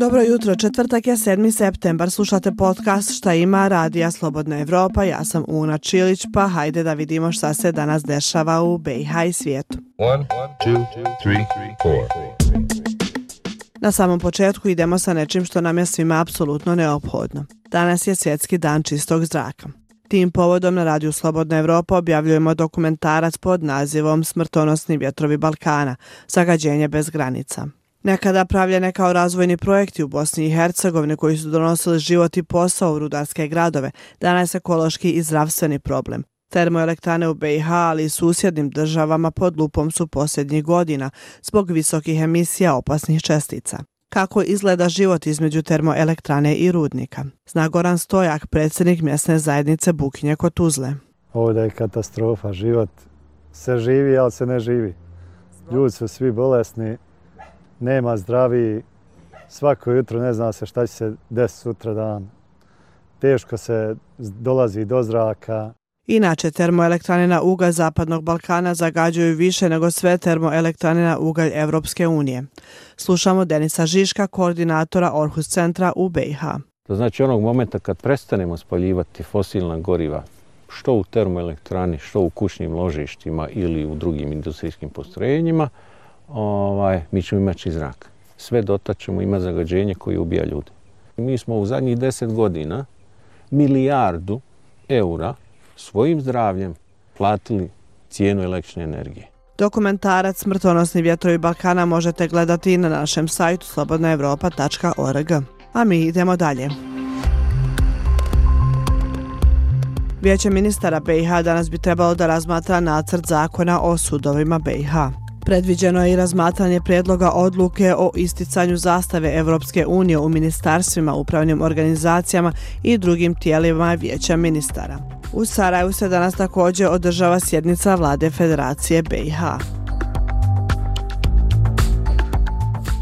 Dobro jutro, četvrtak je 7. septembar, slušate podcast Šta ima radija Slobodna Evropa, ja sam Una Čilić, pa hajde da vidimo šta se danas dešava u BiH i svijetu. One, two, three, Na samom početku idemo sa nečim što nam je svima apsolutno neophodno. Danas je svjetski dan čistog zraka. Tim povodom na Radiju Slobodna Evropa objavljujemo dokumentarac pod nazivom Smrtonosni vjetrovi Balkana, zagađenje bez granica. Nekada pravljene kao razvojni projekti u Bosni i Hercegovini koji su donosili život i posao u rudarske gradove, danas ekološki i zdravstveni problem. Termoelektrane u BiH, ali i susjednim državama pod lupom su posljednjih godina zbog visokih emisija opasnih čestica. Kako izgleda život između termoelektrane i rudnika? Zna Goran Stojak, predsjednik mjesne zajednice Bukinje kod Tuzle. Ovdje je katastrofa. Život se živi, ali se ne živi. Ljudi su svi bolesni, nema zdravi, svako jutro ne zna se šta će se desiti sutra dan. Teško se dolazi do zraka. Inače, termoelektrane na ugalj Zapadnog Balkana zagađuju više nego sve termoelektrane na ugalj Evropske unije. Slušamo Denisa Žiška, koordinatora Orhus centra u BiH. To znači onog momenta kad prestanemo spaljivati fosilna goriva, što u termoelektrani, što u kućnim ložištima ili u drugim industrijskim postrojenjima, ovaj, mi ćemo imati zrak. Sve dotad ćemo imati zagađenje koje ubija ljude. Mi smo u zadnjih deset godina milijardu eura svojim zdravljem platili cijenu električne energije. Dokumentarac Smrtonosni vjetrovi Balkana možete gledati na našem sajtu slobodnaevropa.org. A mi idemo dalje. Vijeće ministara BiH danas bi trebalo da razmatra nacrt zakona o sudovima BiH. Predviđeno je i razmatranje prijedloga odluke o isticanju zastave Evropske unije u ministarstvima, upravnim organizacijama i drugim tijelima vijeća ministara. U Sarajevu se danas također održava sjednica vlade Federacije BiH.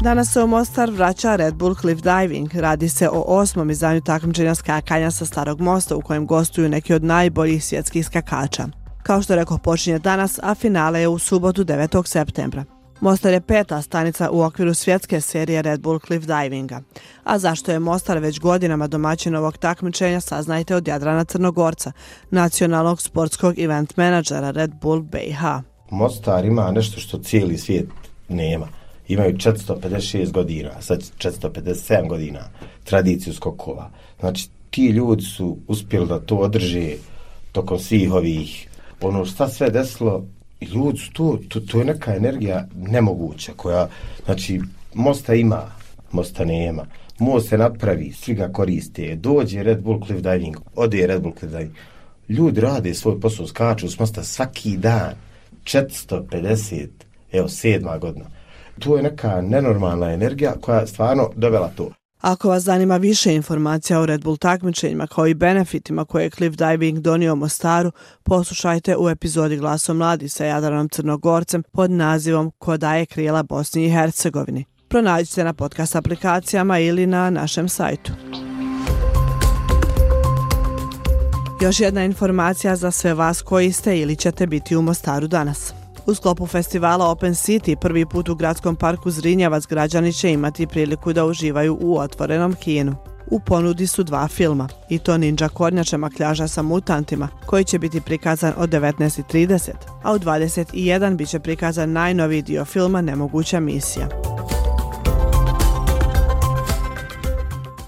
Danas se u Mostar vraća Red Bull Cliff Diving. Radi se o osmom izdanju takmičenja skakanja sa Starog mosta u kojem gostuju neki od najboljih svjetskih skakača. Kao što rekao, počinje danas, a finale je u subotu 9. septembra. Mostar je peta stanica u okviru svjetske serije Red Bull Cliff Divinga. A zašto je Mostar već godinama domaćin ovog takmičenja, saznajte od Jadrana Crnogorca, nacionalnog sportskog event menadžera Red Bull BiH. Mostar ima nešto što cijeli svijet nema. Imaju 456 godina, sad 457 godina tradiciju skokova. Znači, ti ljudi su uspjeli da to održe tokom svih ovih ono šta sve desilo, ljudi su to, to, to je neka energija nemoguća koja, znači, mosta ima, mosta nema. Most se napravi, svi ga koriste, dođe Red Bull Cliff Diving, ode Red Bull Cliff Diving. Ljudi rade svoj posao, skaču s mosta svaki dan, 450, evo, sedma godina. To je neka nenormalna energija koja stvarno dovela to. Ako vas zanima više informacija o Red Bull takmičenjima kao i benefitima koje je Cliff Diving donio Mostaru, poslušajte u epizodi Glaso mladi sa Jadranom Crnogorcem pod nazivom Ko daje krila Bosni i Hercegovini. Pronađite na podcast aplikacijama ili na našem sajtu. Još jedna informacija za sve vas koji ste ili ćete biti u Mostaru danas. U sklopu festivala Open City prvi put u gradskom parku Zrinjevac građani će imati priliku da uživaju u otvorenom kinu. U ponudi su dva filma, i to Ninja Kornjače makljaža sa mutantima, koji će biti prikazan od 19.30, a u 21 bit će prikazan najnoviji dio filma Nemoguća misija.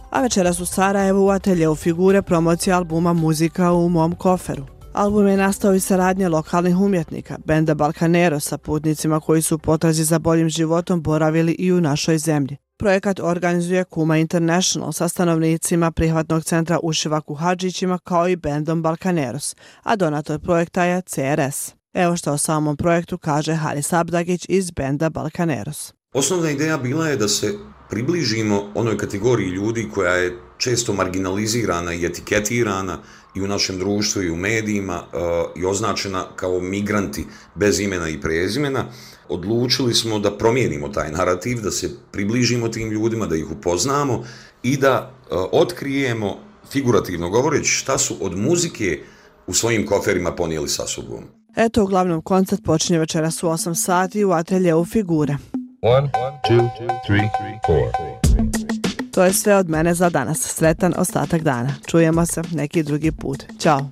A večeras u Sarajevu u ateljevu figure promocije albuma Muzika u mom koferu. Album je nastao iz saradnje lokalnih umjetnika, benda Balkanero sa putnicima koji su potrazi za boljim životom boravili i u našoj zemlji. Projekat organizuje Kuma International sa stanovnicima prihvatnog centra Ušivak u Hadžićima kao i bendom Balkaneros, a donator projekta je CRS. Evo što o samom projektu kaže Haris Abdagić iz benda Balkaneros. Osnovna ideja bila je da se približimo onoj kategoriji ljudi koja je često marginalizirana i etiketirana i u našem društvu i u medijima e, i označena kao migranti bez imena i prezimena, odlučili smo da promijenimo taj narativ, da se približimo tim ljudima, da ih upoznamo i da e, otkrijemo, figurativno govoreći, šta su od muzike u svojim koferima ponijeli sa sobom. Eto, uglavnom, koncert počinje večeras u 8 sati u atelje u figure. One, two, three, four. To je sve od mene za danas. Sretan ostatak dana. Čujemo se neki drugi put. Ćao!